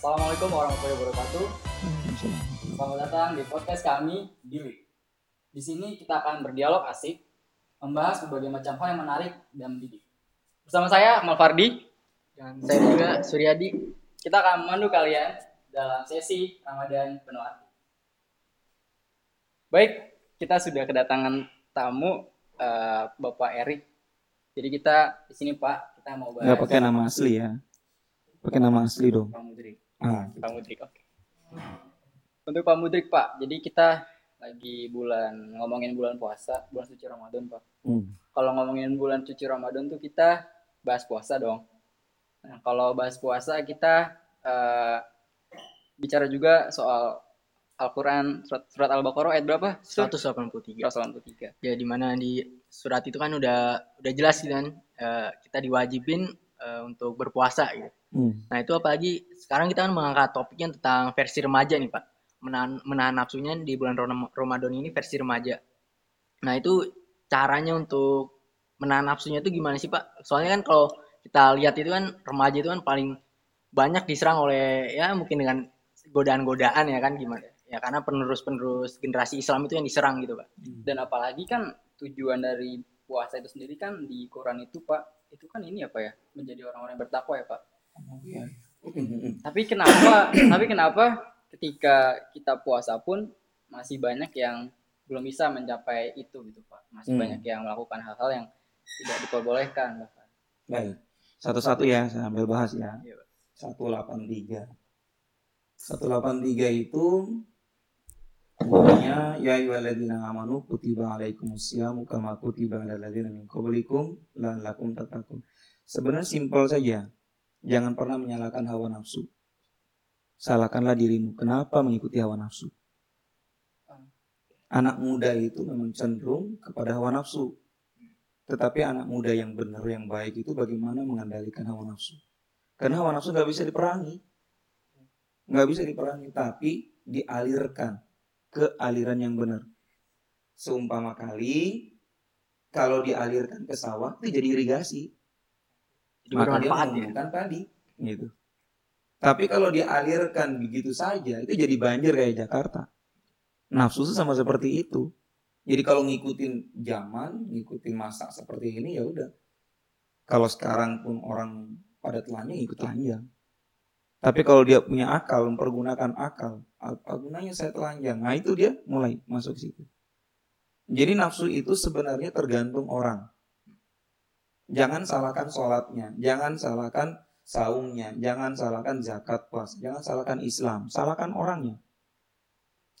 Assalamualaikum warahmatullahi wabarakatuh. Selamat datang di podcast kami Dilik. Di sini kita akan berdialog asik, membahas berbagai macam hal yang menarik dan mendidik. Bersama saya Akmal Fardi Dan saya juga Suryadi. kita akan memandu kalian dalam sesi Ramadan penuh arti. Baik, kita sudah kedatangan tamu eh, Bapak Erik. Jadi kita di sini Pak, kita mau bahas Nggak pakai nama asli ya. Pakai nama asli dong. Pak Mudrik. Ah, Pak Mudrik, oke. Untuk Pak Mudrik Pak, jadi kita lagi bulan ngomongin bulan puasa, bulan suci Ramadan Pak. hmm. Kalau ngomongin bulan suci Ramadan tuh kita bahas puasa dong. Nah, kalau bahas puasa kita eh, bicara juga soal Al-Quran surat, surat Al-Baqarah ayat berapa? 183. 183. Ya di mana di surat itu kan udah udah jelas kan eh, kita diwajibin eh, untuk berpuasa gitu. Hmm. Nah, itu apalagi sekarang kita kan mengangkat topiknya tentang versi remaja nih, Pak. Menahan, menahan nafsunya di bulan Ramadan ini versi remaja. Nah, itu caranya untuk menahan nafsunya itu gimana sih, Pak? Soalnya kan kalau kita lihat itu kan remaja itu kan paling banyak diserang oleh ya mungkin dengan godaan-godaan ya kan gimana? Ya karena penerus-penerus generasi Islam itu yang diserang gitu, Pak. Dan apalagi kan tujuan dari puasa itu sendiri kan di Quran itu Pak, itu kan ini apa ya? Menjadi orang-orang yang bertakwa ya Pak. Tapi kenapa? tapi kenapa ketika kita puasa pun masih banyak yang belum bisa mencapai itu gitu pak? Masih Hmm. banyak yang melakukan hal-hal yang tidak diperbolehkan bahkan. Baik. Satu-satu ya, saya ambil bahas ya. Iya, Pak. 183. 183 itu bunyinya ya ayyuhalladzina amanu kutiba alaikumusyamu kama kutiba alal min qablikum la'allakum tattaqun. Sebenarnya simpel saja. Jangan pernah menyalahkan hawa nafsu. Salahkanlah dirimu. Kenapa mengikuti hawa nafsu? Anak muda itu memang cenderung kepada hawa nafsu. Tetapi anak muda yang benar, yang baik itu bagaimana mengendalikan hawa nafsu. Karena hawa nafsu nggak bisa diperangi. Nggak bisa diperangi, tapi dialirkan ke aliran yang benar. Seumpama kali, kalau dialirkan ke sawah, itu jadi irigasi. Jadi Maka dia ya. padi. Gitu. Tapi kalau dialirkan begitu saja, itu jadi banjir kayak Jakarta. Nafsu itu sama seperti itu. Jadi kalau ngikutin zaman, ngikutin masa seperti ini ya udah. Kalau sekarang pun orang pada telanjang ikut telanjang. Tapi kalau dia punya akal, mempergunakan akal, apa gunanya saya telanjang? Nah itu dia mulai masuk situ. Jadi nafsu itu sebenarnya tergantung orang. Jangan salahkan sholatnya, jangan salahkan saumnya, jangan salahkan zakat puasa, jangan salahkan Islam, salahkan orangnya.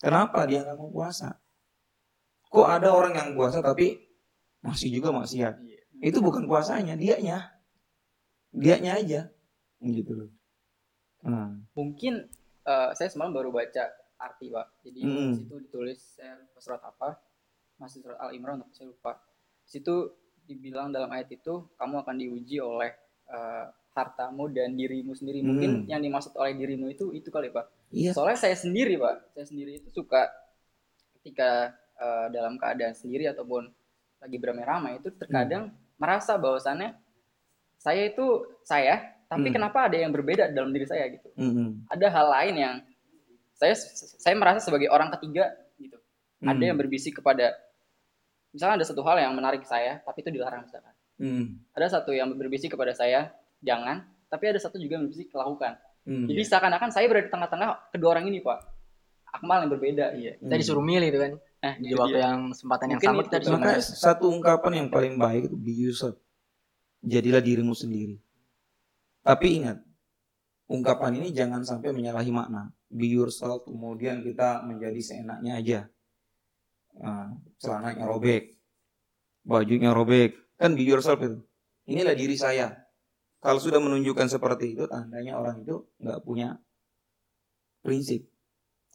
Kenapa dia nggak mau puasa? Kok ada orang yang puasa tapi masih juga maksiat? Iya. Itu bukan puasanya, dianya. Dianya aja. Gitu loh. Nah, Mungkin eh, saya semalam baru baca arti pak. Jadi Mm. di situ ditulis saya lupa surat apa, masih surat Al Imran tapi saya lupa. Di situ dibilang dalam ayat itu kamu akan diuji oleh eh, hartamu dan dirimu sendiri. Mungkin Hmm. yang dimaksud oleh dirimu itu itu kali pak. iya. Soalnya saya sendiri pak, saya sendiri itu suka ketika eh, dalam keadaan sendiri ataupun lagi beramai-ramai itu terkadang merasa bahwasannya saya itu saya, tapi Hmm. kenapa ada yang berbeda dalam diri saya gitu. Mm-mm. Ada hal lain yang saya saya merasa sebagai orang ketiga gitu. Ada Mm. yang berbisik kepada misalnya ada satu hal yang menarik saya, tapi itu dilarang misalkan. Mm. Ada satu yang berbisik kepada saya, jangan, tapi ada satu juga yang berbisik lakukan. Mm. Jadi seakan-akan saya berada di tengah-tengah kedua orang ini, Pak. Akmal yang berbeda. Iya. Kita Hmm. disuruh milih itu kan. Nah, Di waktu dia. yang kesempatan yang Mungkin sama itu. kita disuruh Maka milih. satu ungkapan yang paling baik itu be yourself. Jadilah dirimu sendiri. Tapi ingat, ungkapan ini jangan sampai menyalahi makna. Be yourself, kemudian kita menjadi seenaknya aja. Nah, celananya robek, bajunya robek, kan be yourself itu. Inilah diri saya. Kalau sudah menunjukkan seperti itu, tandanya orang itu nggak punya prinsip,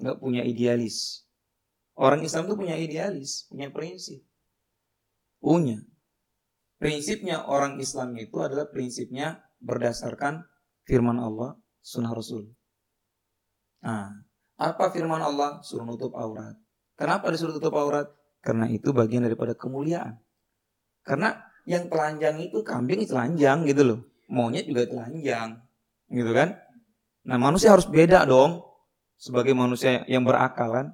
nggak punya idealis. Orang Islam tuh punya idealis, punya prinsip. Punya. Prinsipnya orang Islam itu adalah prinsipnya berdasarkan firman Allah, sunnah Rasul. Nah, apa firman Allah? Suruh nutup aurat. Kenapa disuruh tutup aurat? Karena itu bagian daripada kemuliaan. Karena yang telanjang itu kambing telanjang gitu loh. Monyet juga telanjang. Gitu kan? Nah, manusia harus beda dong sebagai manusia yang berakal kan.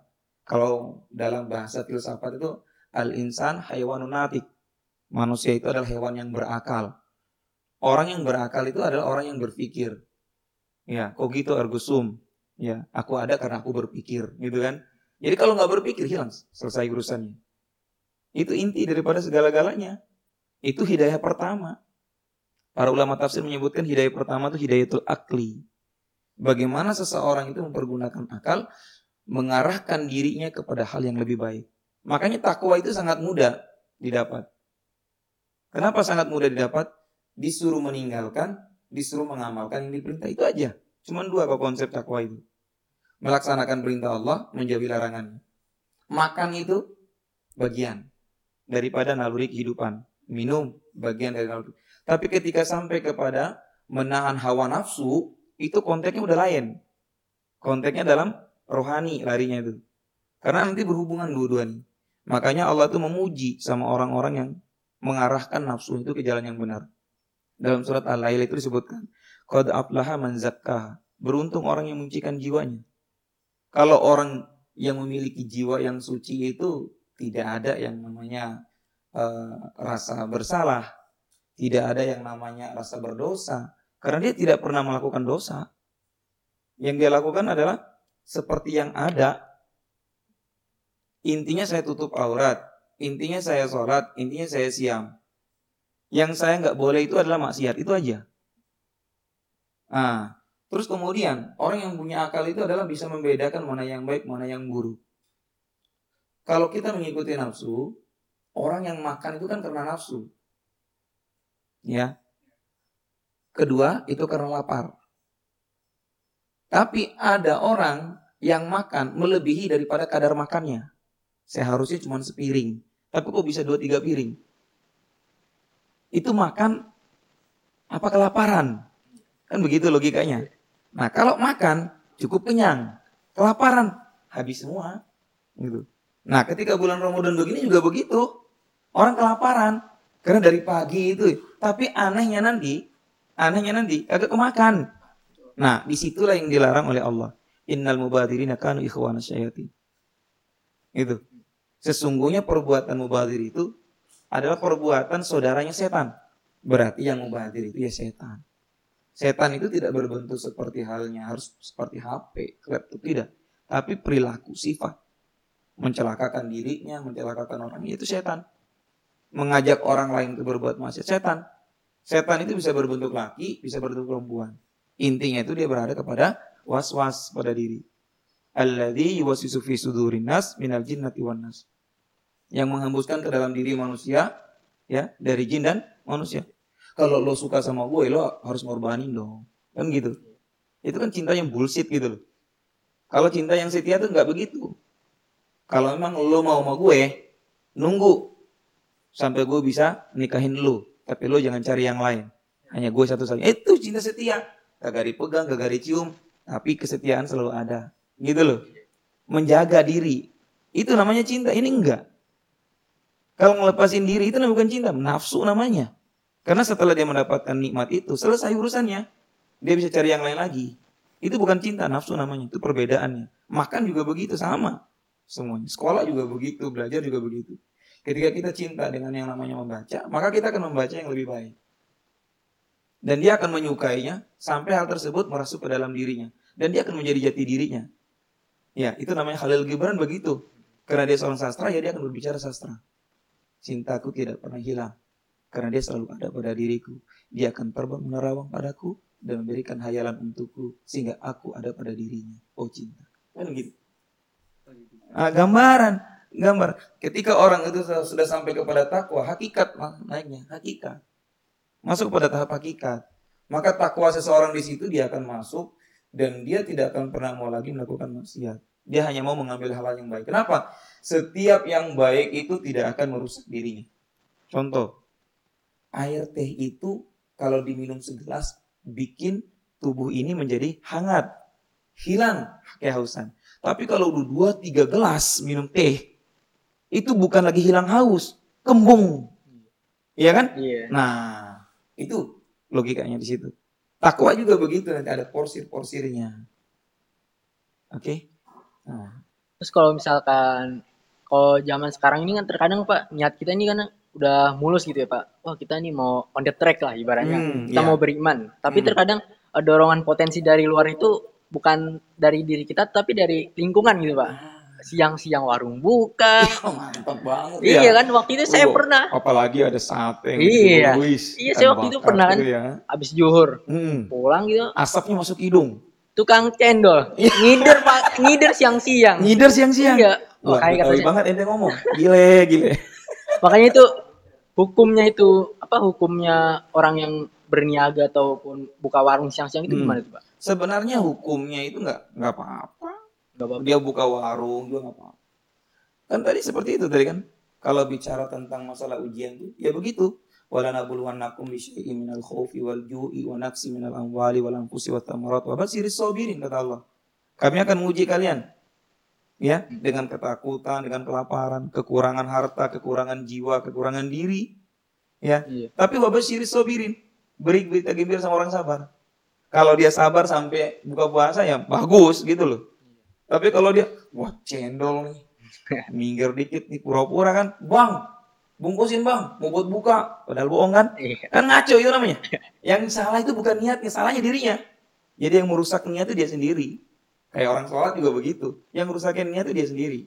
Kalau dalam bahasa filsafat itu al-insan haywanun natik. Manusia itu adalah hewan yang berakal. Orang yang berakal itu adalah orang yang berpikir. Ya, kok gitu ergo. Ya, aku ada karena aku berpikir, gitu kan? Jadi kalau nggak berpikir hilang, selesai urusannya. Itu inti daripada segala-galanya. Itu hidayah pertama. Para ulama tafsir menyebutkan hidayah pertama itu hidayatul akli. Bagaimana seseorang itu mempergunakan akal mengarahkan dirinya kepada hal yang lebih baik. Makanya takwa itu sangat mudah didapat. Kenapa sangat mudah didapat? Disuruh meninggalkan, disuruh mengamalkan yang diperintah itu aja. Cuman dua kok konsep takwa itu. Melaksanakan perintah Allah, menjauhi larangannya. Makan itu bagian daripada naluri kehidupan. Minum bagian dari naluri. Tapi ketika sampai kepada menahan hawa nafsu, itu konteksnya udah lain. Konteksnya dalam rohani larinya itu. Karena nanti berhubungan dua-duanya. Makanya Allah itu memuji sama orang-orang yang mengarahkan nafsu itu ke jalan yang benar. Dalam surat Al-Lail itu disebutkan, Qad aflaha man zakkaha. Beruntung orang yang menyucikan jiwanya. Kalau orang yang memiliki jiwa yang suci itu tidak ada yang namanya uh, rasa bersalah, tidak ada yang namanya rasa berdosa, karena dia tidak pernah melakukan dosa. Yang dia lakukan adalah seperti yang ada. Intinya saya tutup aurat, intinya saya sholat, intinya saya siam. Yang saya nggak boleh itu adalah maksiat, itu aja. Nah, terus kemudian orang yang punya akal itu adalah bisa membedakan mana yang baik, mana yang buruk. Kalau kita mengikuti nafsu, orang yang makan itu kan karena nafsu. Ya, Kedua, itu karena lapar. Tapi ada orang yang makan melebihi daripada kadar makannya. Seharusnya cuma sepiring. Tapi kok bisa dua tiga piring? Itu makan apa kelaparan? Kan begitu logikanya. Nah kalau makan cukup kenyang. Kelaparan habis semua. Gitu. Nah ketika bulan Ramadan begini juga begitu. Orang kelaparan. Karena dari pagi itu. Tapi anehnya nanti Anehnya nanti agak kemakan. Nah, di situlah yang dilarang oleh Allah. Innal mubadirina kanu ikhwana syayatin. Itu. Sesungguhnya perbuatan mubadir itu adalah perbuatan saudaranya setan. Berarti yang mubadir itu ya setan. Setan itu tidak berbentuk seperti halnya harus seperti HP, laptop tidak. Tapi perilaku sifat. Mencelakakan dirinya, mencelakakan orang itu setan. Mengajak orang lain untuk berbuat maksiat setan. Setan itu bisa berbentuk laki, bisa berbentuk perempuan. Intinya itu dia berada kepada was-was pada diri. Alladhi yuwasisu fi sudurin minal jinnati wan nas. Yang menghembuskan ke dalam diri manusia ya dari jin dan manusia. Kalau lo suka sama gue, lo harus ngorbanin dong. Kan gitu. Itu kan cinta yang bullshit gitu loh. Kalau cinta yang setia tuh nggak begitu. Kalau memang lo mau sama gue, nunggu sampai gue bisa nikahin lo tapi lo jangan cari yang lain. Hanya gue satu-satunya. Itu cinta setia. Gak dipegang, gak dicium. Tapi kesetiaan selalu ada. Gitu loh. Menjaga diri. Itu namanya cinta. Ini enggak. Kalau ngelepasin diri itu bukan cinta. Nafsu namanya. Karena setelah dia mendapatkan nikmat itu, selesai urusannya. Dia bisa cari yang lain lagi. Itu bukan cinta, nafsu namanya. Itu perbedaannya. Makan juga begitu, sama. Semuanya. Sekolah juga begitu, belajar juga begitu. Ketika kita cinta dengan yang namanya membaca, maka kita akan membaca yang lebih baik. Dan dia akan menyukainya sampai hal tersebut merasuk ke dalam dirinya. Dan dia akan menjadi jati dirinya. Ya, itu namanya Khalil Gibran begitu. Karena dia seorang sastra, ya dia akan berbicara sastra. Cintaku tidak pernah hilang. Karena dia selalu ada pada diriku. Dia akan terbang menerawang padaku dan memberikan hayalan untukku sehingga aku ada pada dirinya. Oh cinta. Kan gitu. Nah, gambaran gambar. Ketika orang itu sudah sampai kepada takwa, hakikat naiknya, hakikat. Masuk kepada tahap hakikat. Maka takwa seseorang di situ dia akan masuk dan dia tidak akan pernah mau lagi melakukan maksiat. Dia hanya mau mengambil hal, -hal yang baik. Kenapa? Setiap yang baik itu tidak akan merusak dirinya. Contoh, air teh itu kalau diminum segelas bikin tubuh ini menjadi hangat, hilang kehausan. Tapi kalau udah dua tiga gelas minum teh, itu bukan lagi hilang haus, kembung. Iya kan? Iya. Nah, itu logikanya di situ. Takwa juga begitu nanti ada porsir-porsirnya. Oke. Nah, Terus kalau misalkan kalau zaman sekarang ini kan terkadang Pak niat kita ini kan udah mulus gitu ya Pak. Wah kita nih mau on the track lah ibaratnya. Hmm, kita iya. mau beriman. Tapi Hmm. terkadang eh, dorongan potensi dari luar itu bukan dari diri kita tapi dari lingkungan gitu Pak. Siang-siang warung buka. Oh, mantap banget iya kan waktu itu saya Oh, pernah Apalagi ada sate. yang Iya. gitu, Iya, ikan saya waktu itu pernah kan. gitu ya. habis juhur Hmm. pulang gitu Asapnya masuk hidung. Tukang cendol ngider Pak ngider siang-siang. Ngider siang-siang. Iya. Wah, Makanya Betawi katanya banget ente ngomong. Gile, gile. makanya itu hukumnya itu apa hukumnya orang yang berniaga ataupun buka warung siang-siang itu Hmm. gimana tuh pak? Sebenarnya hukumnya itu nggak nggak apa-apa. Dia buka warung juga nggak apa-apa. Kan tadi seperti itu tadi kan. Kalau bicara tentang masalah ujian itu ya begitu. Ju'i wa naqsi minal amwali wal anfusi wat thamarat wa basyiris sabirin kata Allah. Kami akan menguji kalian. Ya, dengan ketakutan, dengan kelaparan, kekurangan harta, kekurangan jiwa, kekurangan diri. Ya, Iya. tapi wabasyiris sabirin. Beri berita gembira sama orang sabar. Kalau dia sabar sampai buka puasa ya bagus gitu loh. Tapi kalau dia wah cendol nih. Minggir dikit nih pura-pura kan. Bang, bungkusin bang, mau buat buka. Padahal bohong kan? Iya. Kan ngaco itu namanya. Yang salah itu bukan niatnya, salahnya dirinya. Jadi yang merusak niat itu dia sendiri. Kayak orang sholat juga begitu. Yang merusakin niat itu dia sendiri.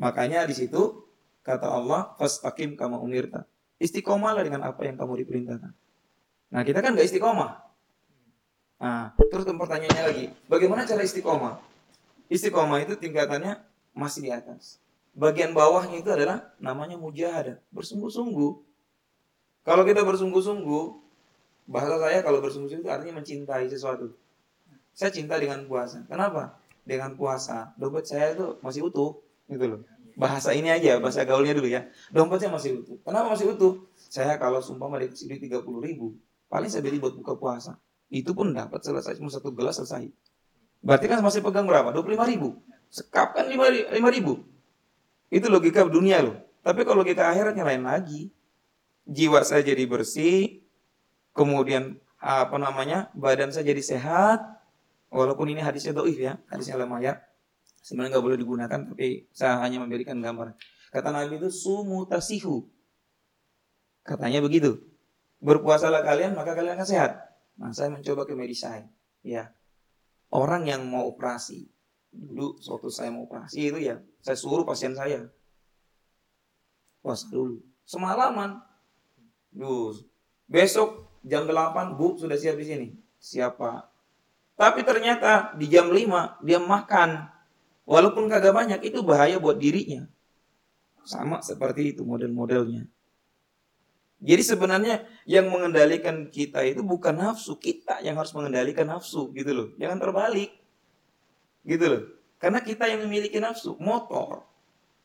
Makanya di situ kata Allah, fastaqim kama umirta. Istiqomahlah dengan apa yang kamu diperintahkan. Nah kita kan gak istiqomah. Nah, terus pertanyaannya lagi, bagaimana cara istiqomah? Istiqomah itu tingkatannya masih di atas. Bagian bawahnya itu adalah namanya mujahadah, bersungguh-sungguh. Kalau kita bersungguh-sungguh, bahasa saya kalau bersungguh-sungguh artinya mencintai sesuatu. Saya cinta dengan puasa. Kenapa? Dengan puasa, dompet saya itu masih utuh, gitu loh. Bahasa ini aja, bahasa gaulnya dulu ya. Dompetnya masih utuh. Kenapa masih utuh? Saya kalau sumpah dikasih duit 30 ribu, paling saya beli buat buka puasa. Itu pun dapat selesai, cuma satu gelas selesai. Berarti kan masih pegang berapa? 25 ribu. Sekap kan 5 ribu. Itu logika dunia loh. Tapi kalau logika akhiratnya lain lagi. Jiwa saya jadi bersih, kemudian apa namanya badan saya jadi sehat. Walaupun ini hadisnya doif ya, hadisnya lemah ya. Sebenarnya nggak boleh digunakan, tapi saya hanya memberikan gambar. Kata Nabi itu sumu tasihu. Katanya begitu. Berpuasalah kalian maka kalian akan sehat. Nah, saya mencoba ke medisai. Ya. Orang yang mau operasi. Dulu suatu saya mau operasi itu ya, saya suruh pasien saya. Puasa dulu. Semalaman. Duh. Besok jam 8 Bu sudah siap di sini. Siapa? Tapi ternyata di jam 5 dia makan. Walaupun kagak banyak itu bahaya buat dirinya. Sama seperti itu model-modelnya. Jadi sebenarnya yang mengendalikan kita itu bukan nafsu, kita yang harus mengendalikan nafsu gitu loh. Jangan terbalik. Gitu loh. Karena kita yang memiliki nafsu, motor.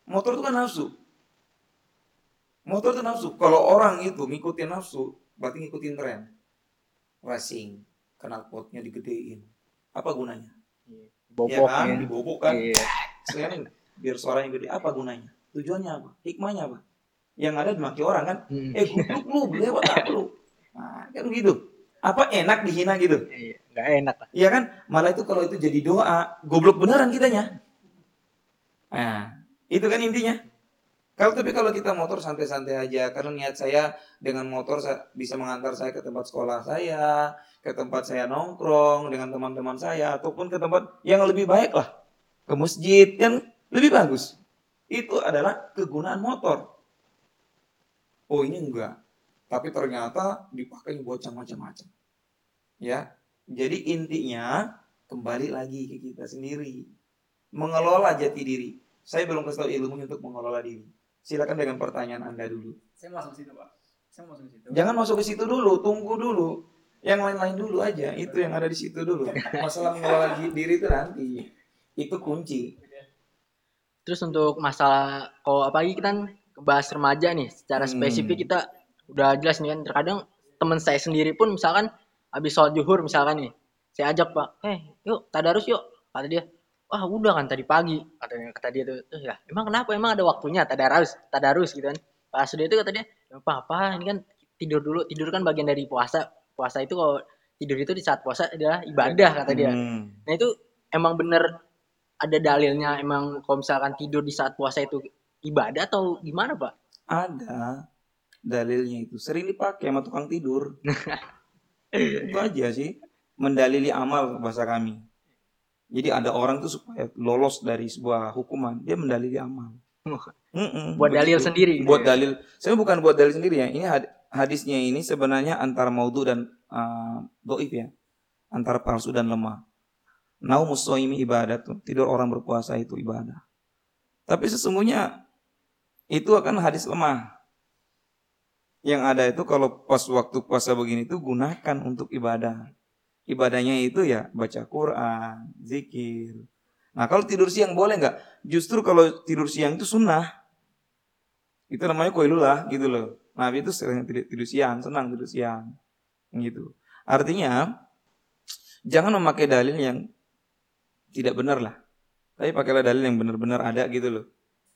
Motor itu kan nafsu. Motor itu nafsu. Kalau orang itu ngikutin nafsu, berarti ngikutin tren. Racing, knalpotnya digedein. Apa gunanya? Ya Bobok kan, ya. dibobok kan. Iya. Sekalian biar suaranya gede. Apa gunanya? Tujuannya apa? Hikmahnya apa? Yang ada dimaki orang kan? Hmm. Eh goblok lu, lewat apa lu? Nah, kan gitu. Apa enak dihina gitu? Iya, nggak enak lah. Iya kan? Malah itu kalau itu jadi doa, goblok beneran kitanya. Nah, itu kan intinya. Kalau tapi kalau kita motor santai-santai aja, karena niat saya dengan motor saya bisa mengantar saya ke tempat sekolah saya, ke tempat saya nongkrong dengan teman-teman saya, ataupun ke tempat yang lebih baik lah, ke masjid yang lebih bagus. Itu adalah kegunaan motor. Oh ini enggak, tapi ternyata dipakai buat macam-macam. Ya, jadi intinya kembali lagi ke kita sendiri. Mengelola jati diri. Saya belum kasih tahu ilmunya untuk mengelola diri. Silakan dengan pertanyaan Anda dulu. Saya masuk ke situ, Pak. Saya masuk ke situ. Jangan masuk ke situ dulu, tunggu dulu. Yang lain-lain dulu aja, itu yang ada di situ dulu. Masalah mengelola di- diri itu nanti. Itu kunci. Terus untuk masalah kalau apalagi kita kan bahas remaja nih, secara Hmm. spesifik kita udah jelas nih kan terkadang teman saya sendiri pun misalkan habis sholat zuhur misalkan nih, saya ajak pak, eh yuk tadarus yuk, kata dia, wah udah kan tadi pagi, katanya kata dia tuh, "Eh, ya emang kenapa emang ada waktunya tadarus, tadarus gitu kan, pas dia itu kata dia, "Ya, apa apa ini kan tidur dulu, tidur kan bagian dari puasa, puasa itu kalau tidur itu di saat puasa adalah ibadah kata dia. Hmm. Nah itu emang bener ada dalilnya emang kalau misalkan tidur di saat puasa itu ibadah atau gimana pak? Ada dalilnya itu. Sering dipakai sama tukang tidur. itu aja sih. Mendalili amal bahasa kami. Jadi ada orang tuh supaya lolos dari sebuah hukuman, dia mendalili amal. Mm-mm, Buat dalil begitu. sendiri. gitu Buat ya? dalil. Saya bukan buat dalil sendiri ya. Ini had- hadisnya ini sebenarnya antara maudhu dan uh, doif ya. Antara palsu dan lemah. Naumus soimi ibadah tuh. Tidur orang berpuasa itu ibadah. Tapi sesungguhnya itu akan hadis lemah. Yang ada itu kalau pas waktu puasa begini tuh gunakan untuk ibadah. Ibadahnya itu ya baca Quran, zikir. Nah kalau tidur siang boleh nggak? Justru kalau tidur siang itu sunnah. Itu namanya koilulah gitu loh. Nabi itu sering tidur, tidur siang, senang tidur siang. Gitu. Artinya jangan memakai dalil yang tidak benar lah. Tapi pakailah dalil yang benar-benar ada gitu loh.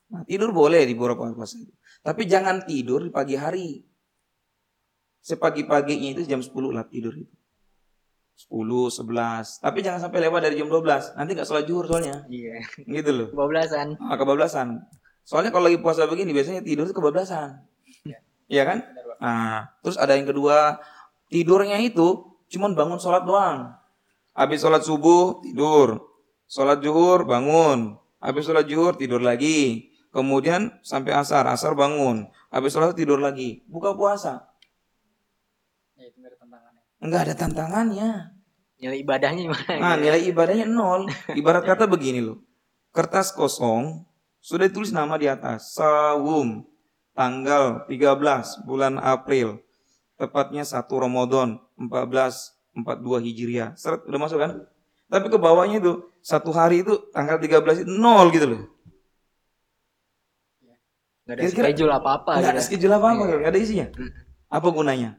Nah, tidur boleh di beberapa puasa itu. Tapi jangan tidur di pagi hari. Sepagi-paginya itu jam 10 lah tidur itu. 10, 11. Tapi jangan sampai lewat dari jam 12. Nanti nggak sholat zuhur soalnya. Iya. Gitu loh. Kebablasan. Ah, kebablasan. Soalnya kalau lagi puasa begini biasanya tidur itu kebablasan. Iya kan? Benar. Nah, terus ada yang kedua, tidurnya itu cuman bangun sholat doang. Habis sholat subuh tidur, sholat zuhur bangun, habis sholat zuhur tidur lagi, kemudian sampai asar, asar bangun, habis sholat tidur lagi, buka puasa. Ya, itu nggak ada Enggak ada tantangannya. Nilai ibadahnya gimana? Nah, nilai ibadahnya nol. Ibarat kata begini loh. Kertas kosong sudah ditulis nama di atas. Sawum tanggal 13 bulan April. Tepatnya 1 Ramadan 1442 Hijriah. Seret udah masuk kan? Tapi ke bawahnya itu satu hari itu tanggal 13 itu nol gitu loh. Gak ada schedule apa-apa. Enggak ada gitu. schedule apa-apa, Iya. enggak ada isinya. Apa gunanya?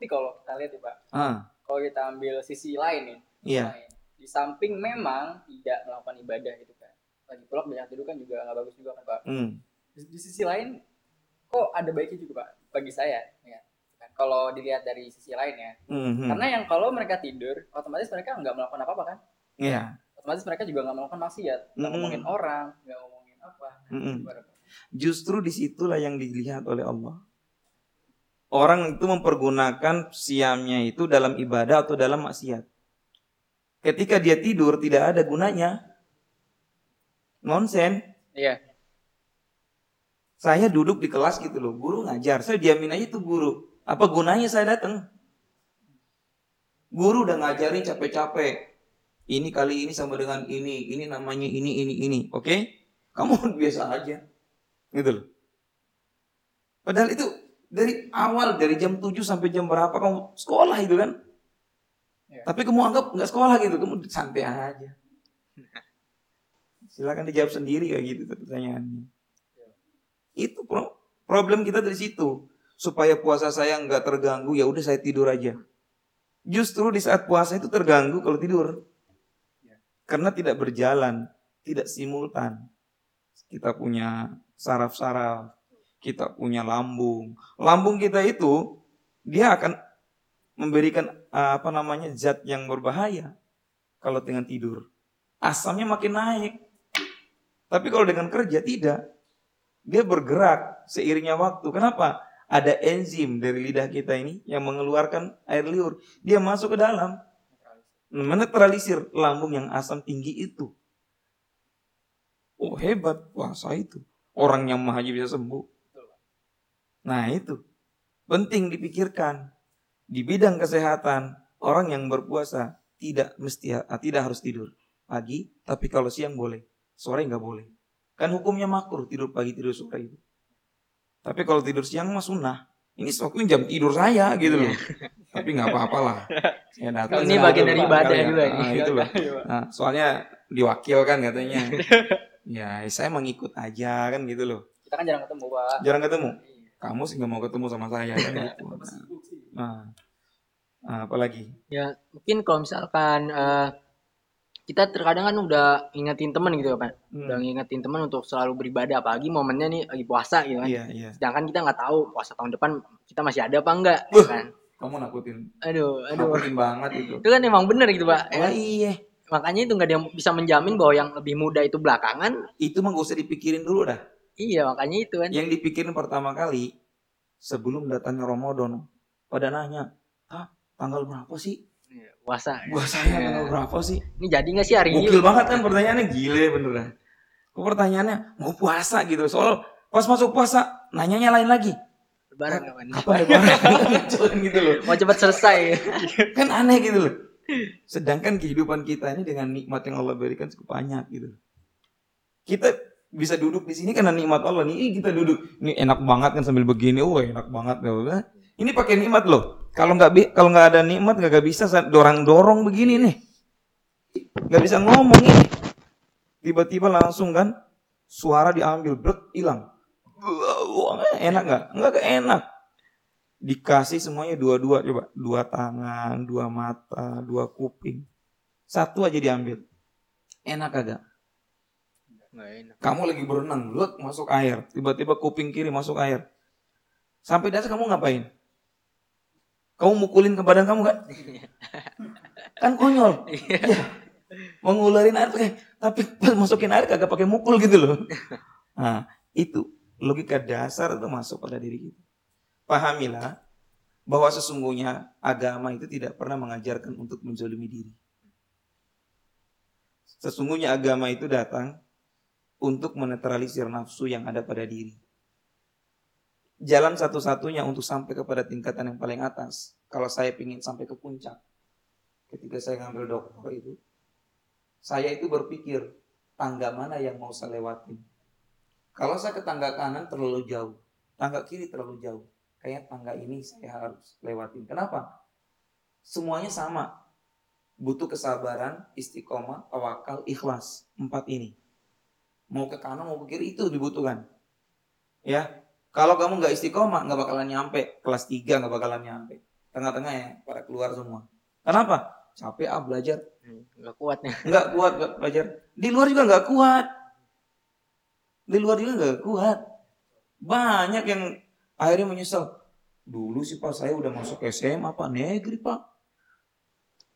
Tapi kalau kita lihat ya Pak, Ah, kalau kita ambil sisi lain nih, lain. di samping memang tidak melakukan ibadah gitu kan. Lagi pula banyak tidur kan juga nggak bagus juga kan Pak. hmm. Di, di sisi lain, kok ada baiknya juga Pak bagi saya. Ya. Kan, Kalau dilihat dari sisi lain ya, Mhm. karena yang kalau mereka tidur, otomatis mereka nggak melakukan apa-apa kan. Iya. Otomatis mereka juga nggak melakukan maksiat, nggak Mm-mm. ngomongin orang, nggak ngomongin apa. Pak? Justru di situlah yang dilihat oleh Allah. Orang itu mempergunakan siamnya itu dalam ibadah atau dalam maksiat. Ketika dia tidur tidak ada gunanya. Nonsen. Iya. Saya duduk di kelas gitu loh, guru ngajar, saya diamin aja tuh guru. Apa gunanya saya datang? Guru udah ngajarin capek-capek. Ini kali ini sama dengan ini, ini namanya ini, ini, ini. Oke? Kamu biasa aja. Gitu loh. Padahal itu dari awal, dari jam 7 sampai jam berapa kamu sekolah itu kan? Iya. Tapi kamu anggap nggak sekolah gitu, kamu santai aja. Silakan dijawab sendiri kayak gitu pertanyaannya. Itu pro- problem kita dari situ. Supaya puasa saya nggak terganggu, ya udah saya tidur aja. Justru di saat puasa itu terganggu kalau tidur. Karena tidak berjalan, tidak simultan. Kita punya saraf-saraf, kita punya lambung. Lambung kita itu dia akan memberikan eh, apa namanya zat yang berbahaya kalau dengan tidur. Asamnya makin naik. Tapi kalau dengan kerja tidak. Dia bergerak seiringnya waktu. Kenapa? Ada enzim dari lidah kita ini yang mengeluarkan air liur. Dia masuk ke dalam menetralisir lambung yang asam tinggi itu. Oh hebat puasa itu. Orang yang mah haji bisa sembuh. Nah itu penting dipikirkan di bidang kesehatan orang yang berpuasa tidak mesti ah, tidak harus tidur pagi, tapi kalau siang boleh, sore nggak boleh. Kan hukumnya makruh tidur pagi tidur sore itu. Tapi kalau tidur siang mah sunnah. Ini waktu jam tidur saya gitu loh. Tapi nggak apa-apa lah. Saya datang. Ini saya bagian dari ibadah ya. juga ini. Ah, itu loh. Nah, soalnya diwakilkan katanya. Ya, saya mengikut aja kan gitu loh. Kita kan jarang ketemu Pak. Jarang ketemu. Iya. Kamu sih nggak mau ketemu sama saya kan gitu. Sibuk sih? Nah, nah, apalagi? Ya mungkin kalau misalkan eh, kita terkadang kan udah ingetin temen gitu ya Pak. Hmm. Udah ngingetin temen untuk selalu beribadah. Apalagi momennya nih lagi puasa gitu kan. Iya, iya. Sedangkan kita nggak tahu puasa tahun depan kita masih ada apa enggak Buh. kan. kamu nakutin Aduh, aduh. nakutin banget itu Itu kan emang bener gitu, Pak. oh iya Makanya itu nggak ada yang bisa menjamin bahwa yang lebih muda itu belakangan. itu mah gak usah dipikirin dulu dah Iya, makanya itu kan. yang dipikirin pertama kali sebelum datangnya Ramadan pada nanya ah tanggal berapa sih Iya, Puasa. gua saya Iya. tanggal berapa sih Ini jadi nggak sih hari ini? gokil banget kan pertanyaannya gile beneran kok pertanyaannya mau puasa gitu soal pas masuk puasa nanyanya lain lagi Lebaran kapan? kapan lebaran Cuman gitu loh Mau cepat selesai. kan aneh gitu loh sedangkan kehidupan kita ini dengan nikmat yang Allah berikan cukup banyak gitu kita bisa duduk di sini karena nikmat Allah nih. Ih, kita duduk. Ini enak banget kan sambil begini. Oh enak banget ya ini pakai nikmat loh. Kalau nggak kalau nggak ada nikmat nggak bisa dorong dorong begini nih. Nggak bisa ngomong ini. Tiba-tiba langsung kan suara diambil brek hilang. Wah, enak nggak? Nggak enak dikasih semuanya dua-dua coba. Dua tangan dua mata dua kuping. Satu aja diambil. Enak agak Nggak enak. kamu lagi berenang lu masuk air. Tiba-tiba kuping kiri masuk air. Sampai dasar kamu ngapain? Kamu mukulin ke badan kamu kan? Kan konyol. Ya. mau ngularin air pakai tapi pas masukin air kagak pakai mukul gitu loh. Nah itu logika dasar itu masuk pada diri kita. Pahamilah bahwa sesungguhnya agama itu tidak pernah mengajarkan untuk menzolimi diri. Sesungguhnya agama itu datang untuk menetralisir nafsu yang ada pada diri. Jalan satu-satunya untuk sampai kepada tingkatan yang paling atas. Kalau saya ingin sampai ke puncak, ketika saya ngambil dokter itu, saya itu berpikir tangga mana yang mau saya lewatin. Kalau saya ke tangga kanan terlalu jauh, tangga kiri terlalu jauh. Kayak tangga ini saya harus lewatin. Kenapa? Semuanya sama. Butuh kesabaran, istiqomah, tawakal, ikhlas. Empat ini mau ke kanan mau ke kiri itu dibutuhkan ya kalau kamu nggak istiqomah nggak bakalan nyampe. Kelas 3 nggak bakalan nyampe. Tengah-tengah ya pada keluar semua. Kenapa? Capek ah belajar. Hmm, Nggak kuat nih. nggak kuat nggak belajar. Di luar juga nggak kuat. Di luar juga nggak kuat. Banyak yang akhirnya menyesal. Dulu sih pak saya udah masuk SMA pak negeri pak.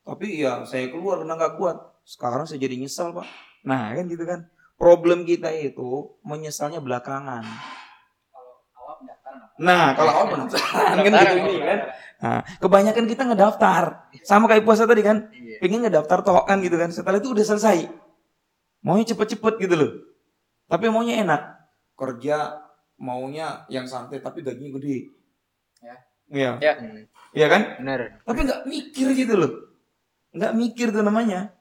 Tapi ya saya keluar karena nggak kuat. Sekarang saya jadi nyesal pak. Nah kan gitu kan problem kita itu menyesalnya belakangan. Kalau awal pendaftaran apa? nah kalau awal pendaftaran kan gitu ini kan? Nah, kebanyakan kita ngedaftar. Sama kayak puasa tadi kan? Iya. pengen ngedaftar toh kan gitu kan? Setelah itu udah selesai. Maunya cepet-cepet gitu loh. Tapi maunya enak. Kerja maunya yang santai tapi gajinya gede. Ya. iya. Ya. Iya kan? Bener. tapi nggak mikir gitu loh. Nggak mikir tuh namanya.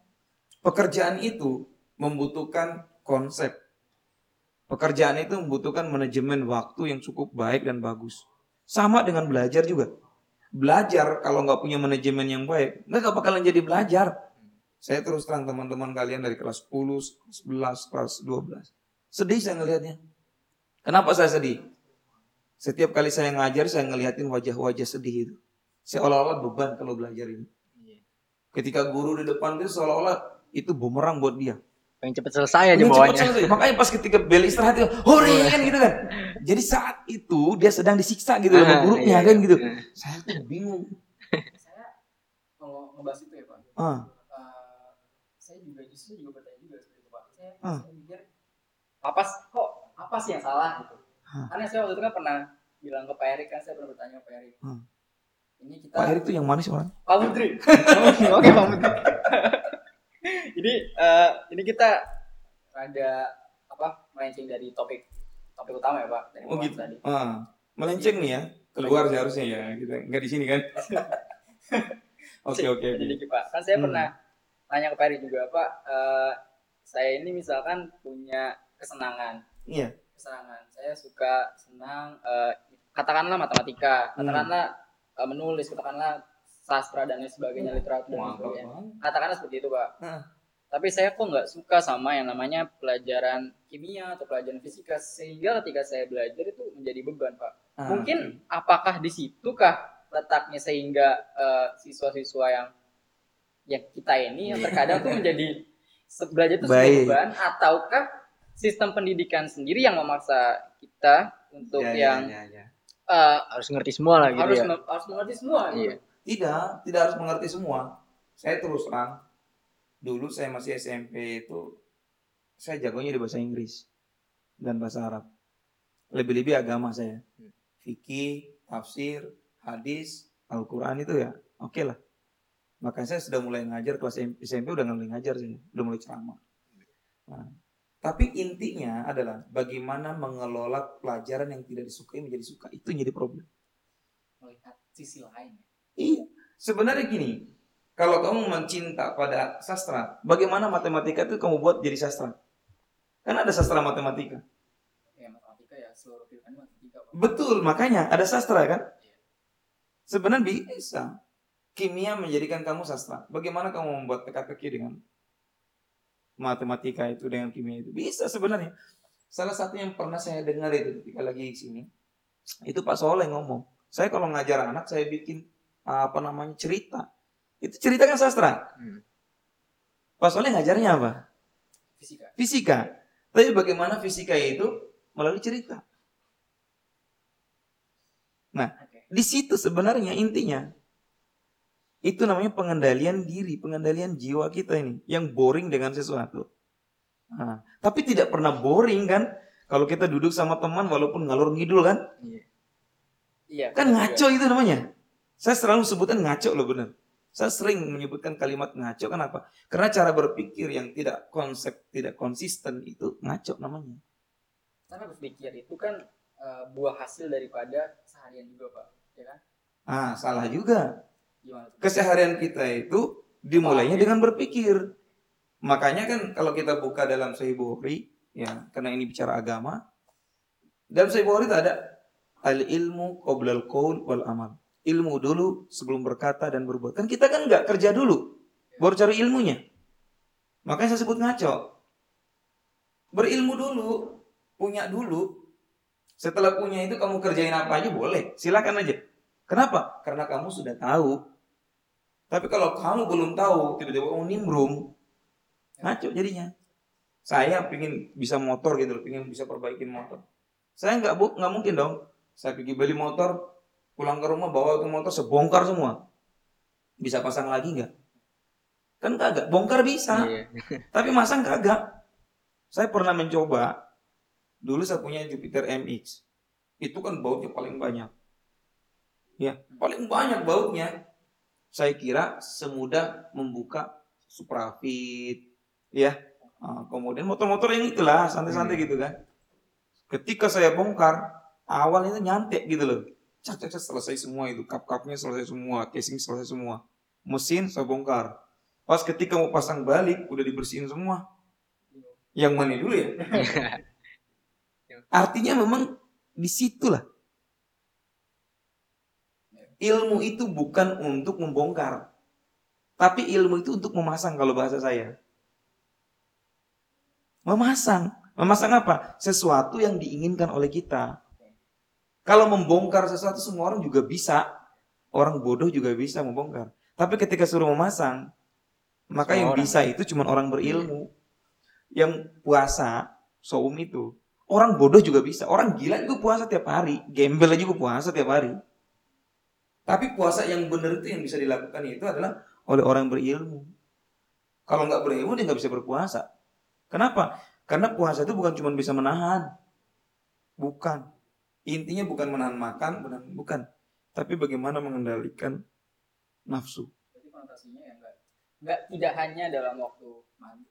Pekerjaan itu membutuhkan konsep. Pekerjaan itu membutuhkan manajemen waktu yang cukup baik dan bagus. Sama dengan belajar juga. Belajar kalau nggak punya manajemen yang baik nggak bakalan jadi belajar. Saya terus terang teman-teman kalian dari kelas 10, kelas 11, kelas 12 sedih saya ngelihatnya. Kenapa saya sedih? Setiap kali saya ngajar saya ngeliatin wajah-wajah sedih itu. Seolah-olah beban kalau belajar ini. Iya. ketika guru di depan itu seolah-olah itu bumerang buat dia Pengen cepet selesai aja Pengen cepet bawahnya. selesai. Makanya pas ketika bel istirahat itu, hore kan gitu kan. Jadi saat itu dia sedang disiksa gitu sama Ah, gurunya iya, kan iya. gitu. Saya tuh bingung. Saya kalau ngebahas itu ya Pak. Ah, eh, saya juga justru juga bertanya juga seperti itu Pak. Saya, Ah. saya mikir apa sih kok apa sih yang salah gitu. Ah. Karena saya waktu itu kan pernah bilang ke Pak Erik kan saya pernah bertanya ke Pak Erik. Ah. Ini kita Pak Erik tuh yang mana sih orang? Pak Putri. Oke Pak Putri. Jadi eh, ini kita ada apa melenceng dari topik topik utama ya Pak dari Oh gitu. tadi. Ah, melenceng nih ya. Keluar seharusnya ya. Kita nggak di sini kan. Oke oke. Jadi Pak, kan saya Hmm. pernah tanya ke Pak Erik juga Pak. eh, saya ini misalkan punya kesenangan Iya. kesenangan. Saya suka senang eh, katakanlah matematika, Hmm. katakanlah eh, menulis, katakanlah sastra dan lain sebagainya, literatur dan lain Mantap sebagainya. Katakanlah seperti itu, Pak. Nah. Tapi saya kok nggak suka sama yang namanya pelajaran kimia atau pelajaran fisika sehingga ketika saya belajar itu menjadi beban, Pak. Ah, Mungkin apakah di situkah letaknya sehingga eh, siswa-siswa yang ya kita ini yang terkadang tuh menjadi belajar itu sebagai beban ataukah sistem pendidikan sendiri yang memaksa kita untuk Ya, ya, yang ya, ya. eh, harus ngerti semua lah gitu harus ya. harus mengerti semua gitu. Iya. Tidak, tidak harus mengerti semua. Saya terus terang, dulu saya masih SMP itu, saya jagonya di bahasa Inggris dan bahasa Arab. Lebih-lebih agama saya. Fikih, tafsir, hadis, Al-Quran itu ya, oke lah. Makanya saya sudah mulai ngajar kelas SMP udah mulai ngajar sih, udah mulai ceramah. Nah, tapi intinya adalah bagaimana mengelola pelajaran yang tidak disukai menjadi suka. Itu yang jadi problem. melihat sisi lain Iya, sebenarnya gini, kalau kamu mencinta pada sastra, bagaimana matematika itu kamu buat jadi sastra? Kan ada sastra matematika. ya matematika ya seluruh pilihan matematika. Betul, makanya ada sastra kan? Sebenarnya bisa. Kimia menjadikan kamu sastra. Bagaimana kamu membuat teka-teki dengan matematika itu dengan kimia itu? Bisa sebenarnya. Salah satu yang pernah saya dengar itu ketika lagi di sini, itu Pak Soleh ngomong. Saya kalau ngajar anak, saya bikin apa namanya cerita. Itu cerita kan sastra. Hmm. Pak Soleh ngajarnya apa? fisika Fisika. Tapi bagaimana fisika itu melalui cerita. oke Di situ sebenarnya intinya. Itu namanya pengendalian diri, pengendalian jiwa kita ini. Yang boring dengan sesuatu. Nah, tapi tidak pernah boring kan? Kalau kita duduk sama teman walaupun ngalur ngidul kan? Iya. iya Kan benar ngaco juga. itu namanya. Saya selalu sebutkan ngaco loh bener. Saya sering menyebutkan kalimat ngaco. Kenapa? Karena cara berpikir yang tidak konsep, tidak konsisten itu ngaco namanya. karena berpikir itu kan eh, buah hasil daripada seharian juga pak ya kan Ah, salah juga. Keseharian kita itu dimulainya dengan berpikir. Makanya kan kalau kita buka dalam Sahih Bukhari, ya karena ini bicara agama, dalam Sahih Bukhari ada al ilmu qoblal qaul wal amal. Ilmu dulu sebelum berkata dan berbuat. Kan kita kan nggak kerja dulu, baru cari ilmunya. Makanya saya sebut ngaco. Berilmu dulu, punya dulu. Setelah punya itu kamu kerjain apa aja boleh, silakan aja. Kenapa? Karena kamu sudah tahu. Tapi kalau kamu belum tahu, tiba-tiba kamu nimbrung, ngaco jadinya. Saya pingin bisa motor gitu, pingin bisa perbaikin motor. Saya nggak bu, nggak mungkin dong. Saya pergi beli motor, pulang ke rumah bawa ke motor sebongkar semua. Bisa pasang lagi nggak? Kan kagak. Bongkar bisa, Iya. tapi masang kagak. Saya pernah mencoba. Dulu saya punya Jupiter MX. Itu kan bautnya paling banyak. Ya, paling banyak bautnya. Saya kira semudah membuka Suprafit, ya. Ah, kemudian motor-motor yang itulah santai-santai gitu kan. Ketika saya bongkar, awal itu nyantek gitu loh. Cak, cak, cak, selesai semua itu. Kap-kapnya selesai semua, casing selesai semua. Mesin saya bongkar. Pas ketika mau pasang balik, udah dibersihin semua. Yang mana dulu ya? Artinya memang di situlah. Ilmu itu bukan untuk membongkar. Tapi ilmu itu untuk memasang kalau bahasa saya. Memasang. Memasang apa? Sesuatu yang diinginkan oleh kita. Kalau membongkar sesuatu semua orang juga bisa. Orang bodoh juga bisa membongkar. Tapi ketika suruh memasang, maka Semua yang orang. bisa itu cuma orang berilmu. Yang puasa, saum itu. Orang bodoh juga bisa. Orang gila juga puasa tiap hari. Gembel juga puasa tiap hari. Tapi puasa yang benar itu yang bisa dilakukan itu adalah oleh orang berilmu. Kalau nggak berilmu dia nggak bisa berpuasa. Kenapa? Karena puasa itu bukan cuma bisa menahan. Bukan. Intinya bukan menahan makan, bukan. bukan. Tapi bagaimana mengendalikan nafsu. Konotasinya ya enggak enggak tidak hanya dalam waktu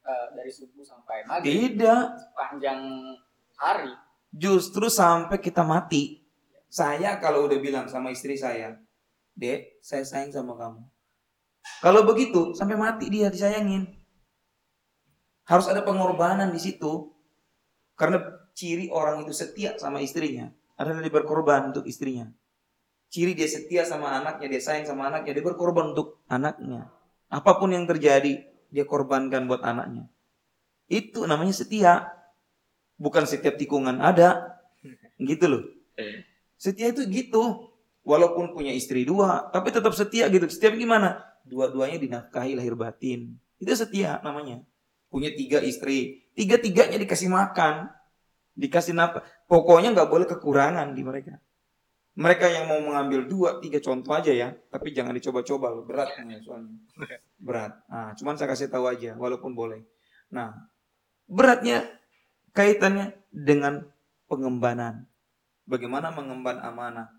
eh, dari subuh sampai maghrib Tidak. panjang hari Justru sampai kita mati. Saya kalau udah bilang sama istri saya, Dek, saya sayang sama kamu. Kalau begitu, sampai mati dia disayangin. Harus ada pengorbanan di situ. Karena ciri orang itu setia sama istrinya adalah dia berkorban untuk istrinya. Ciri dia setia sama anaknya, dia sayang sama anaknya, dia berkorban untuk anaknya. Apa pun yang terjadi, dia korbankan buat anaknya. Itu namanya setia. Bukan setiap tikungan ada. Gitu loh. Setia itu gitu. Walaupun punya istri dua, tapi tetap setia gitu. Setia gimana? Dua-duanya dinafkahi lahir batin. Itu setia namanya. Punya tiga istri. Tiga-tiganya dikasih makan. Dikasih nafkah. Pokoknya nggak boleh kekurangan di mereka. Mereka yang mau mengambil dua, tiga contoh aja ya, tapi jangan dicoba-coba loh, berat nih soalnya. Berat. Nah, cuman saya kasih tahu aja, walaupun boleh. Nah, beratnya kaitannya dengan pengembanan. Bagaimana mengemban amanah?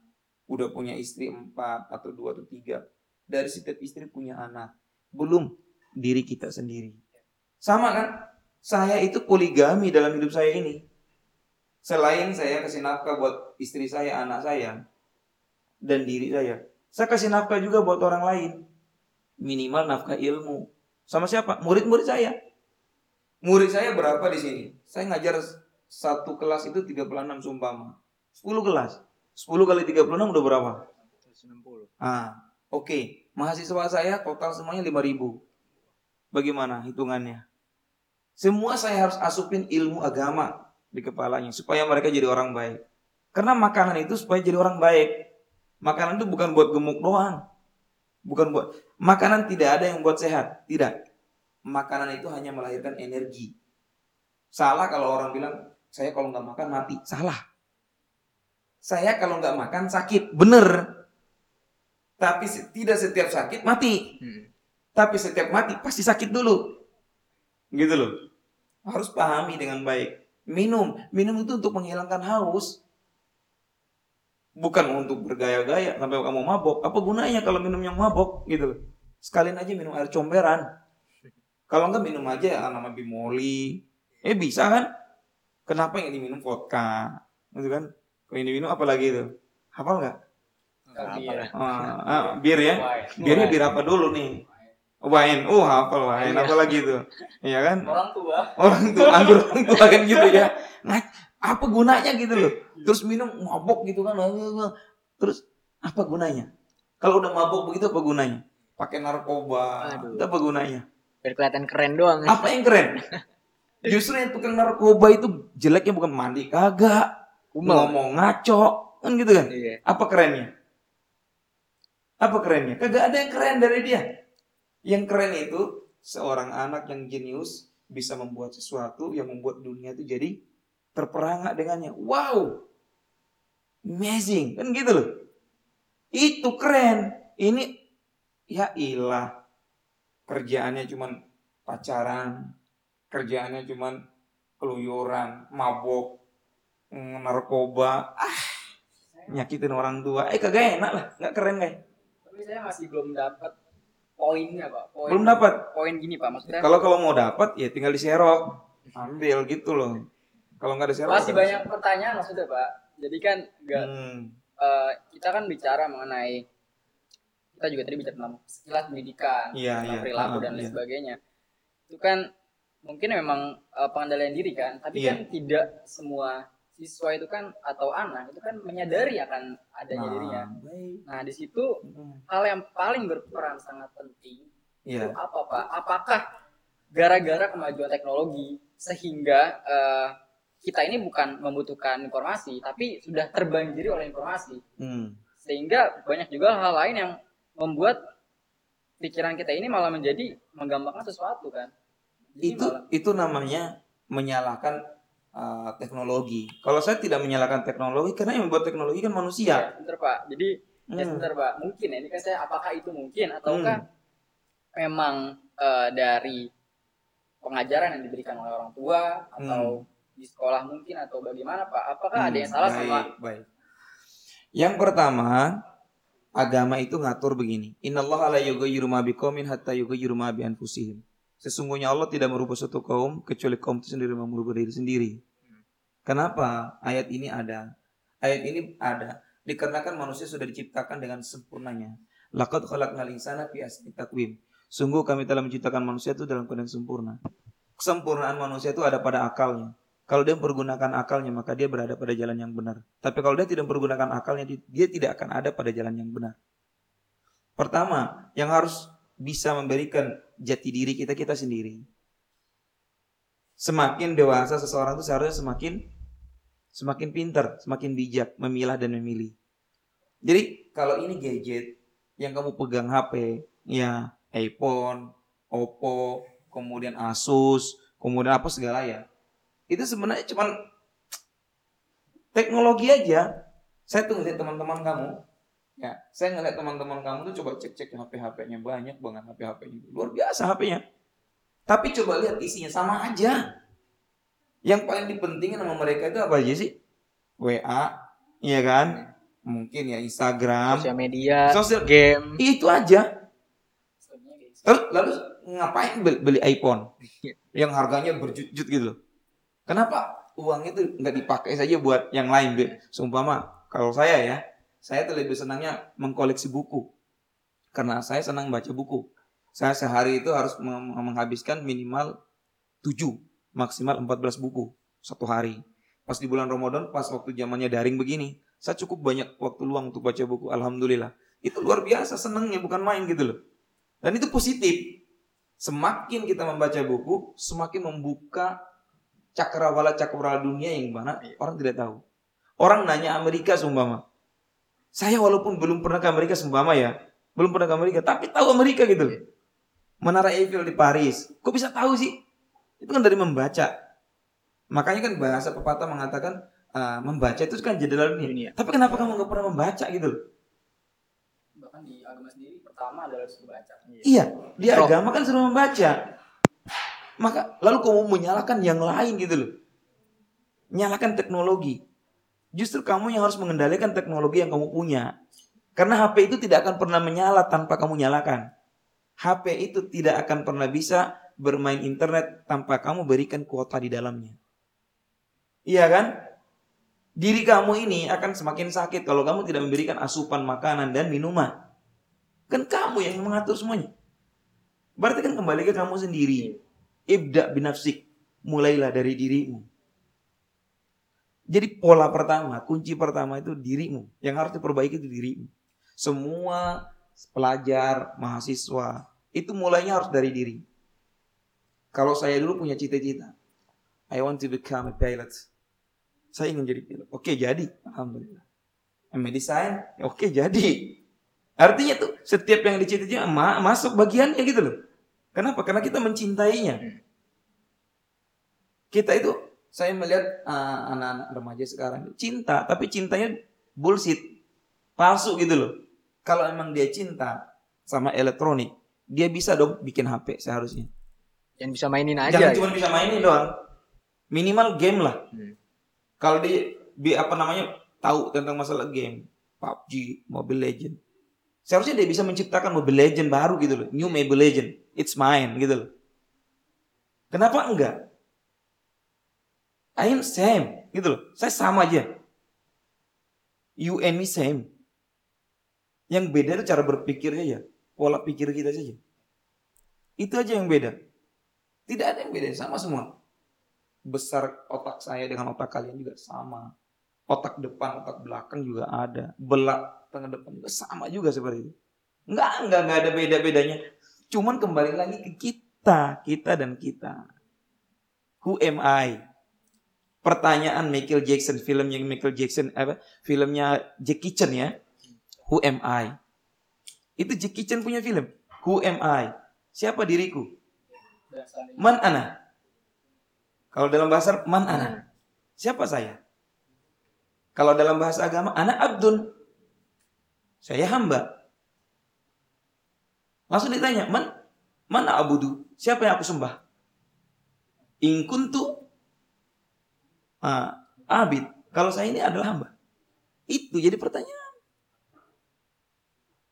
Udah punya istri empat atau dua atau tiga. Dari setiap istri punya anak. Belum diri kita sendiri. Sama kan? Saya itu poligami dalam hidup saya ini. Selain saya kasih nafkah buat istri saya, anak saya, dan diri saya. Saya kasih nafkah juga buat orang lain. Minimal nafkah ilmu. Sama siapa? Murid-murid saya. Murid saya berapa di sini? Saya ngajar satu kelas itu 36 sumpama. 10 kelas. 10 kali 36 udah berapa? 160. Ah, oke. Mahasiswa saya total semuanya 5000. Bagaimana hitungannya? Semua saya harus asupin ilmu agama di kepalanya supaya mereka jadi orang baik. Karena makanan itu supaya jadi orang baik. Makanan itu bukan buat gemuk doang. Bukan buat makanan tidak ada yang buat sehat, tidak. Makanan itu hanya melahirkan energi. Salah kalau orang bilang saya kalau nggak makan mati. Salah. Saya kalau nggak makan sakit, bener. Tapi tidak setiap sakit mati. Hmm. Tapi setiap mati pasti sakit dulu. Gitu loh. Harus pahami dengan baik. Minum, minum itu untuk menghilangkan haus. Bukan untuk bergaya-gaya sampai kamu mabok. Apa gunanya kalau minum yang mabok gitu loh. Sekalian aja minum air comberan. Kalau enggak minum aja ya nama bimoli. Eh bisa kan? Kenapa yang diminum vodka? Gitu kan? Kalau ini minum apa lagi itu? Hafal nggak? Bir. Ah, ah, bir ya? Birnya bir apa dulu nih? Wine. Oh, hafal wine. Apa lagi itu? Iya kan? Orang tua. orang tua anggur orang tua kan gitu ya nah apa gunanya gitu loh terus minum mabok gitu kan terus apa gunanya kalau udah mabok begitu apa gunanya pakai narkoba Aduh. itu apa gunanya Biar kelihatan keren doang. apa yang keren justru yang tukang narkoba itu jeleknya bukan mandi kagak Kumel. ngomong ngaco kan gitu kan Iya. apa kerennya apa kerennya kagak ada yang keren dari dia yang keren itu seorang anak yang jenius bisa membuat sesuatu yang membuat dunia itu jadi terperangak dengannya. Wow, amazing kan gitu loh. Itu keren. Ini ya ilah kerjaannya cuman pacaran, kerjaannya cuman keluyuran, mabok, narkoba, ah nyakitin orang tua. Eh kagak enak lah, nggak keren kayak. Tapi saya masih belum dapat poinnya, Pak. Poin, Belum dapat. Poin gini, Pak. Maksudnya Kalau kalau mau dapat ya tinggal diserok, ambil gitu loh. Kalau nggak diserok masih banyak pertanyaan maksudnya, Pak. Jadi kan enggak Hmm, eh, kita kan bicara mengenai kita juga tadi bicara tentang sekilas pendidikan, Iya, tentang iya. perilaku Ah, dan lain iya. sebagainya. Itu kan mungkin memang eh, pengendalian diri kan, tapi Iya. kan tidak semua siswa itu kan atau anak itu kan menyadari akan adanya Nah, dirinya. Nah, di situ Hmm, hal yang paling berperan sangat penting Iya. itu apa Pak? Apakah gara-gara kemajuan teknologi sehingga eh, kita ini bukan membutuhkan informasi, tapi sudah terbanjiri oleh informasi, Hmm. sehingga banyak juga hal lain yang membuat pikiran kita ini malah menjadi menggampangkan sesuatu kan? Jadi itu malah- itu namanya menyalahkan uh, teknologi. Kalau saya tidak menyalahkan teknologi karena yang membuat teknologi kan ya, manusia. sebentar Pak. Jadi ya Hmm. sebentar Pak, mungkin ya ini kan saya apakah itu mungkin ataukah memang eh, dari pengajaran yang diberikan oleh orang tua atau di sekolah mungkin atau bagaimana Pak? Apakah ada yang Hmm, salah baik, sama baik. Yang pertama, agama itu ngatur begini. Innallaha la yughayyiru ma biqaumin hatta yughayyiru ma bi anfusihim. Sesungguhnya Allah tidak merubah suatu kaum kecuali kaum itu sendiri merubah diri sendiri. Kenapa ayat ini ada? Ayat ini ada dikarenakan manusia sudah diciptakan dengan sempurnanya. Laqad khalaqnal insana fi taqwim. Sungguh kami telah menciptakan manusia itu dalam keadaan sempurna. Kesempurnaan manusia itu ada pada akalnya. Kalau dia mempergunakan akalnya maka dia berada pada jalan yang benar. Tapi kalau dia tidak mempergunakan akalnya di- dia tidak akan ada pada jalan yang benar. Pertama, yang harus bisa memberikan jati diri kita kita sendiri. Semakin dewasa seseorang itu seharusnya semakin semakin pintar, semakin bijak memilah dan memilih. Jadi kalau ini gadget yang kamu pegang HP, ya iPhone, Oppo, kemudian Asus, kemudian apa segala ya, itu sebenarnya cuman teknologi aja. Saya tuh ngeliat teman-teman kamu, ya, saya ngeliat teman-teman kamu tuh coba cek-cek HP-HP-nya banyak banget HP-HP-nya. Luar biasa HP-nya. Tapi coba lihat isinya sama aja. Yang paling dipentingin sama mereka itu apa aja sih? WA, iya kan? Mungkin ya Instagram, Sosial media, sosial game. itu aja. Gitu. Lalu, ngapain beli, iPhone yang harganya berjut-jut gitu loh? Kenapa uang itu nggak dipakai saja buat yang lain, Be? Seumpama kalau saya ya, saya tuh lebih senangnya mengkoleksi buku. Karena saya senang baca buku. Saya sehari itu harus menghabiskan minimal 7, maksimal 14 buku satu hari. Pas di bulan Ramadan, pas waktu zamannya daring begini, saya cukup banyak waktu luang untuk baca buku. Alhamdulillah. Itu luar biasa senangnya, bukan main gitu loh. Dan itu positif. Semakin kita membaca buku, semakin membuka cakrawala cakrawala dunia yang mana orang tidak tahu. Orang nanya Amerika sumpama. Saya walaupun belum pernah ke Amerika sumpama ya, belum pernah ke Amerika, tapi tahu Amerika gitu loh. Menara Eiffel di Paris. Kok bisa tahu sih? Itu kan dari membaca. Makanya kan bahasa pepatah mengatakan ah, membaca itu kan jendela dunia. Dunia. Tapi kenapa kamu nggak pernah membaca gitu loh? Bahkan di agama sendiri pertama adalah suruh baca. Iya, di Roh. agama kan suruh membaca. Maka lalu kamu menyalahkan yang lain gitu loh. Nyalakan teknologi. Justru kamu yang harus mengendalikan teknologi yang kamu punya. Karena HP itu tidak akan pernah menyala tanpa kamu nyalakan. HP itu tidak akan pernah bisa bermain internet tanpa kamu berikan kuota di dalamnya. Iya kan? Diri kamu ini akan semakin sakit kalau kamu tidak memberikan asupan makanan dan minuman. Kan kamu yang mengatur semuanya. Berarti kan kembali ke kamu sendiri. Ibda binafsik. Mulailah dari dirimu. Jadi pola pertama, kunci pertama itu dirimu. Yang harus diperbaiki itu dirimu. Semua pelajar, mahasiswa, itu mulainya harus dari diri. Kalau saya dulu punya cita-cita. I want to become a pilot. Saya ingin jadi pilot. Oke, jadi. Alhamdulillah. MA design, oke jadi. Artinya tuh setiap yang dicita-cita ma- masuk bagiannya gitu loh. Kenapa? Karena kita mencintainya. Kita itu saya melihat ah, anak-anak remaja sekarang cinta, tapi cintanya bullshit, palsu gitu loh. Kalau emang dia cinta sama elektronik, dia bisa dong bikin HP seharusnya. Yang bisa mainin aja. Jangan ya. cuma bisa mainin doang. Minimal game lah. Hmm. Kalau di, di apa namanya tahu tentang masalah game, PUBG, Mobile Legend. Seharusnya dia bisa menciptakan Mobile Legend baru gitu loh. New Mobile Legend. It's mine gitu loh. Kenapa enggak? I am same gitu loh. Saya sama aja. You and me same. Yang beda itu cara berpikirnya ya. Pola pikir kita saja. Itu aja yang beda. Tidak ada yang beda, sama semua. Besar otak saya dengan otak kalian juga sama. Otak depan, otak belakang juga ada. Belak tengah depan juga sama juga seperti itu. Enggak, enggak, enggak ada beda-bedanya. Cuman kembali lagi ke kita, kita dan kita. Who am I? Pertanyaan Michael Jackson, filmnya Michael Jackson, apa? Filmnya Jackie Chan ya. Who am I? Itu Jackie Chan punya film. Who am I? Siapa diriku? Man ana. Kalau dalam bahasa man ana. Siapa saya? Kalau dalam bahasa agama, anak abdun. Saya hamba. Langsung ditanya, man mana abudu? Siapa yang aku sembah? In kuntu ah, abid. Kalau saya ini adalah hamba. Itu jadi pertanyaan.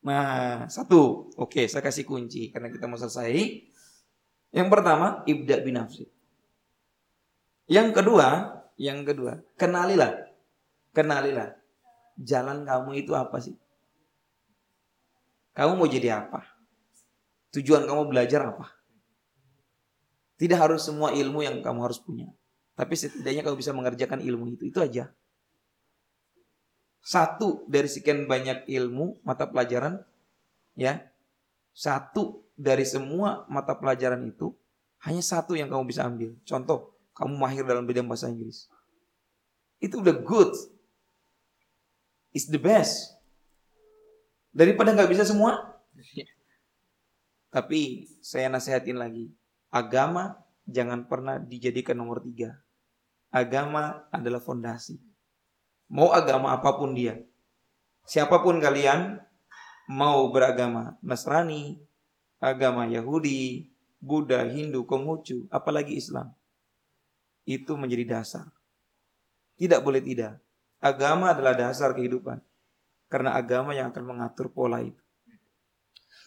Nah, satu. Oke, saya kasih kunci karena kita mau selesai. Yang pertama, ibda binafsi. Yang kedua, yang kedua, kenalilah. Kenalilah. Jalan kamu itu apa sih? Kamu mau jadi apa? Tujuan kamu belajar apa? Tidak harus semua ilmu yang kamu harus punya. Tapi setidaknya kamu bisa mengerjakan ilmu itu. Itu aja. Satu dari sekian banyak ilmu mata pelajaran ya. Satu dari semua mata pelajaran itu hanya satu yang kamu bisa ambil. Contoh, kamu mahir dalam bidang bahasa Inggris. Itu udah good. It's the best. Daripada nggak bisa semua. Tapi saya nasihatin lagi. Agama jangan pernah dijadikan nomor tiga. Agama adalah fondasi. Mau agama apa pun dia. Siapa pun kalian mau beragama Nasrani, agama Yahudi, Buddha, Hindu, Konghucu, apalagi Islam. Itu menjadi dasar. Tidak boleh tidak. Agama adalah dasar kehidupan. Karena agama yang akan mengatur pola itu.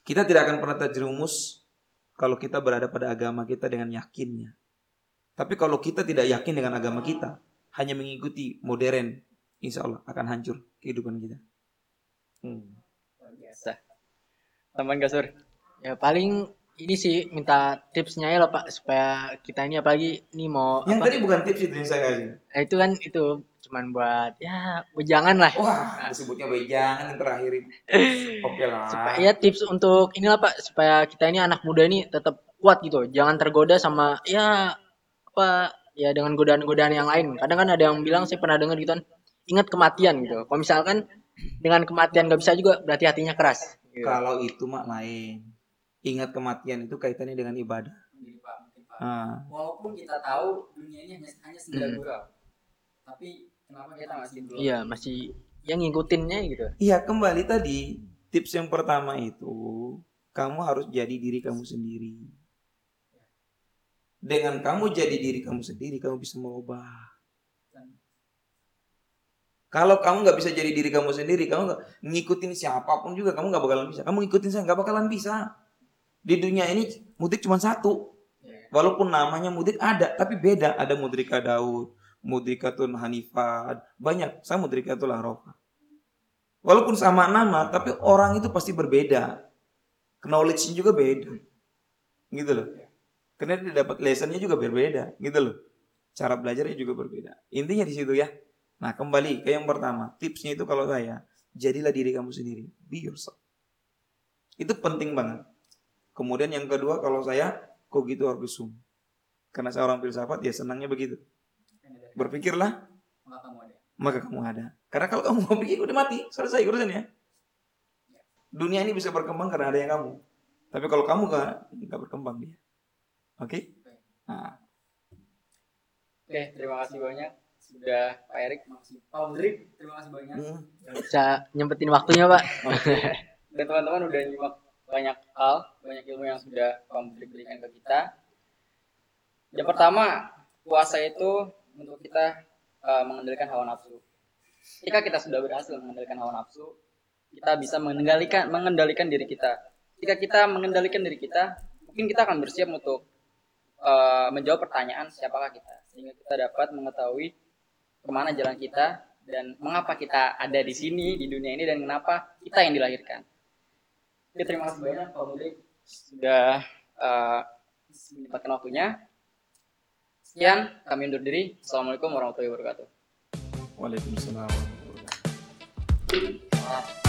Kita tidak akan pernah terjerumus kalau kita berada pada agama kita dengan yakinnya. Tapi kalau kita tidak yakin dengan agama kita, hanya mengikuti modern, insya Allah akan hancur kehidupan kita. Hmm. Biasa. Teman Gasur. Ya paling ini sih minta tipsnya ya loh Pak supaya kita ini apalagi ini mau Yang apa? tadi bukan tips itu yang saya kasih. Nah, itu kan itu cuman buat ya jangan lah. Wah, disebutnya bejangan yang terakhir ini. Oke lah. Supaya ya tips untuk inilah Pak supaya kita ini anak muda ini tetap kuat gitu. Jangan tergoda sama ya apa ya dengan godaan-godaan yang lain. Kadang kan ada yang bilang saya pernah dengar gitu kan ingat kematian gitu. Kalau misalkan dengan kematian gak bisa juga berarti hatinya keras. Gitu. Kalau itu mak lain. Ingat kematian itu kaitannya dengan ibadah. Pak, Pak. Ah, Walaupun kita tahu dunia ini hanya hanya senda Hmm. gurau. Tapi kenapa kita masih belum Iya masih yang ngikutinnya gitu. Iya kembali tadi tips yang pertama itu kamu harus jadi diri kamu sendiri. Dengan kamu jadi diri kamu sendiri kamu bisa merubah. Kalau kamu nggak bisa jadi diri kamu sendiri, kamu nggak ngikutin siapa pun juga kamu nggak bakalan bisa. Kamu ngikutin saya nggak bakalan bisa. Di dunia ini mudik cuma satu. Iya. Walaupun namanya mudik ada, tapi beda. Ada mudrika Daud, mudrikatun Hanifah, banyak. Saya mudrikatul Arofa. Walaupun sama nama, tapi orang itu pasti berbeda. Knowledge-nya juga beda. Gitu loh. Karena dia dapat lessonnya juga berbeda, gitu loh. Cara belajarnya juga berbeda. Intinya di situ ya. Nah, kembali ke yang pertama. Tipsnya itu kalau saya, jadilah diri kamu sendiri. Be yourself. Itu penting banget. Kemudian yang kedua kalau saya, kok gitu argusum. Karena saya orang filsafat, ya senangnya begitu. Berpikirlah, maka kamu ada. maka kamu ada. Karena kalau kamu mau pergi, udah mati. Selesai urusannya. Dunia ini bisa berkembang karena ada yang kamu. Tapi kalau kamu gak, gak berkembang dia. Oke? Nah, Oke, terima kasih banyak sudah Pak Erik, makasih Pak Udrik, terima kasih banyak. hmm. Bisa nyempetin waktunya Pak. Dan teman-teman udah nyimak banyak hal, banyak ilmu yang sudah Udrik berikan ke kita. Yang pertama, puasa itu untuk kita eh, mengendalikan hawa nafsu. Jika kita sudah berhasil mengendalikan hawa nafsu, kita bisa mengendalikan mengendalikan diri kita. Jika kita mengendalikan diri kita, mungkin kita akan bersiap untuk eh, menjawab pertanyaan siapakah kita, sehingga kita dapat mengetahui ke mana jalan kita dan mengapa kita ada di sini di dunia ini dan kenapa kita yang dilahirkan. Oke, terima kasih banyak Pak Mudik sudah eh, menyempatkan waktunya. Sekian, kami undur diri. Assalamualaikum warahmatullahi wabarakatuh. Waalaikumsalam warahmatullahi wabarakatuh.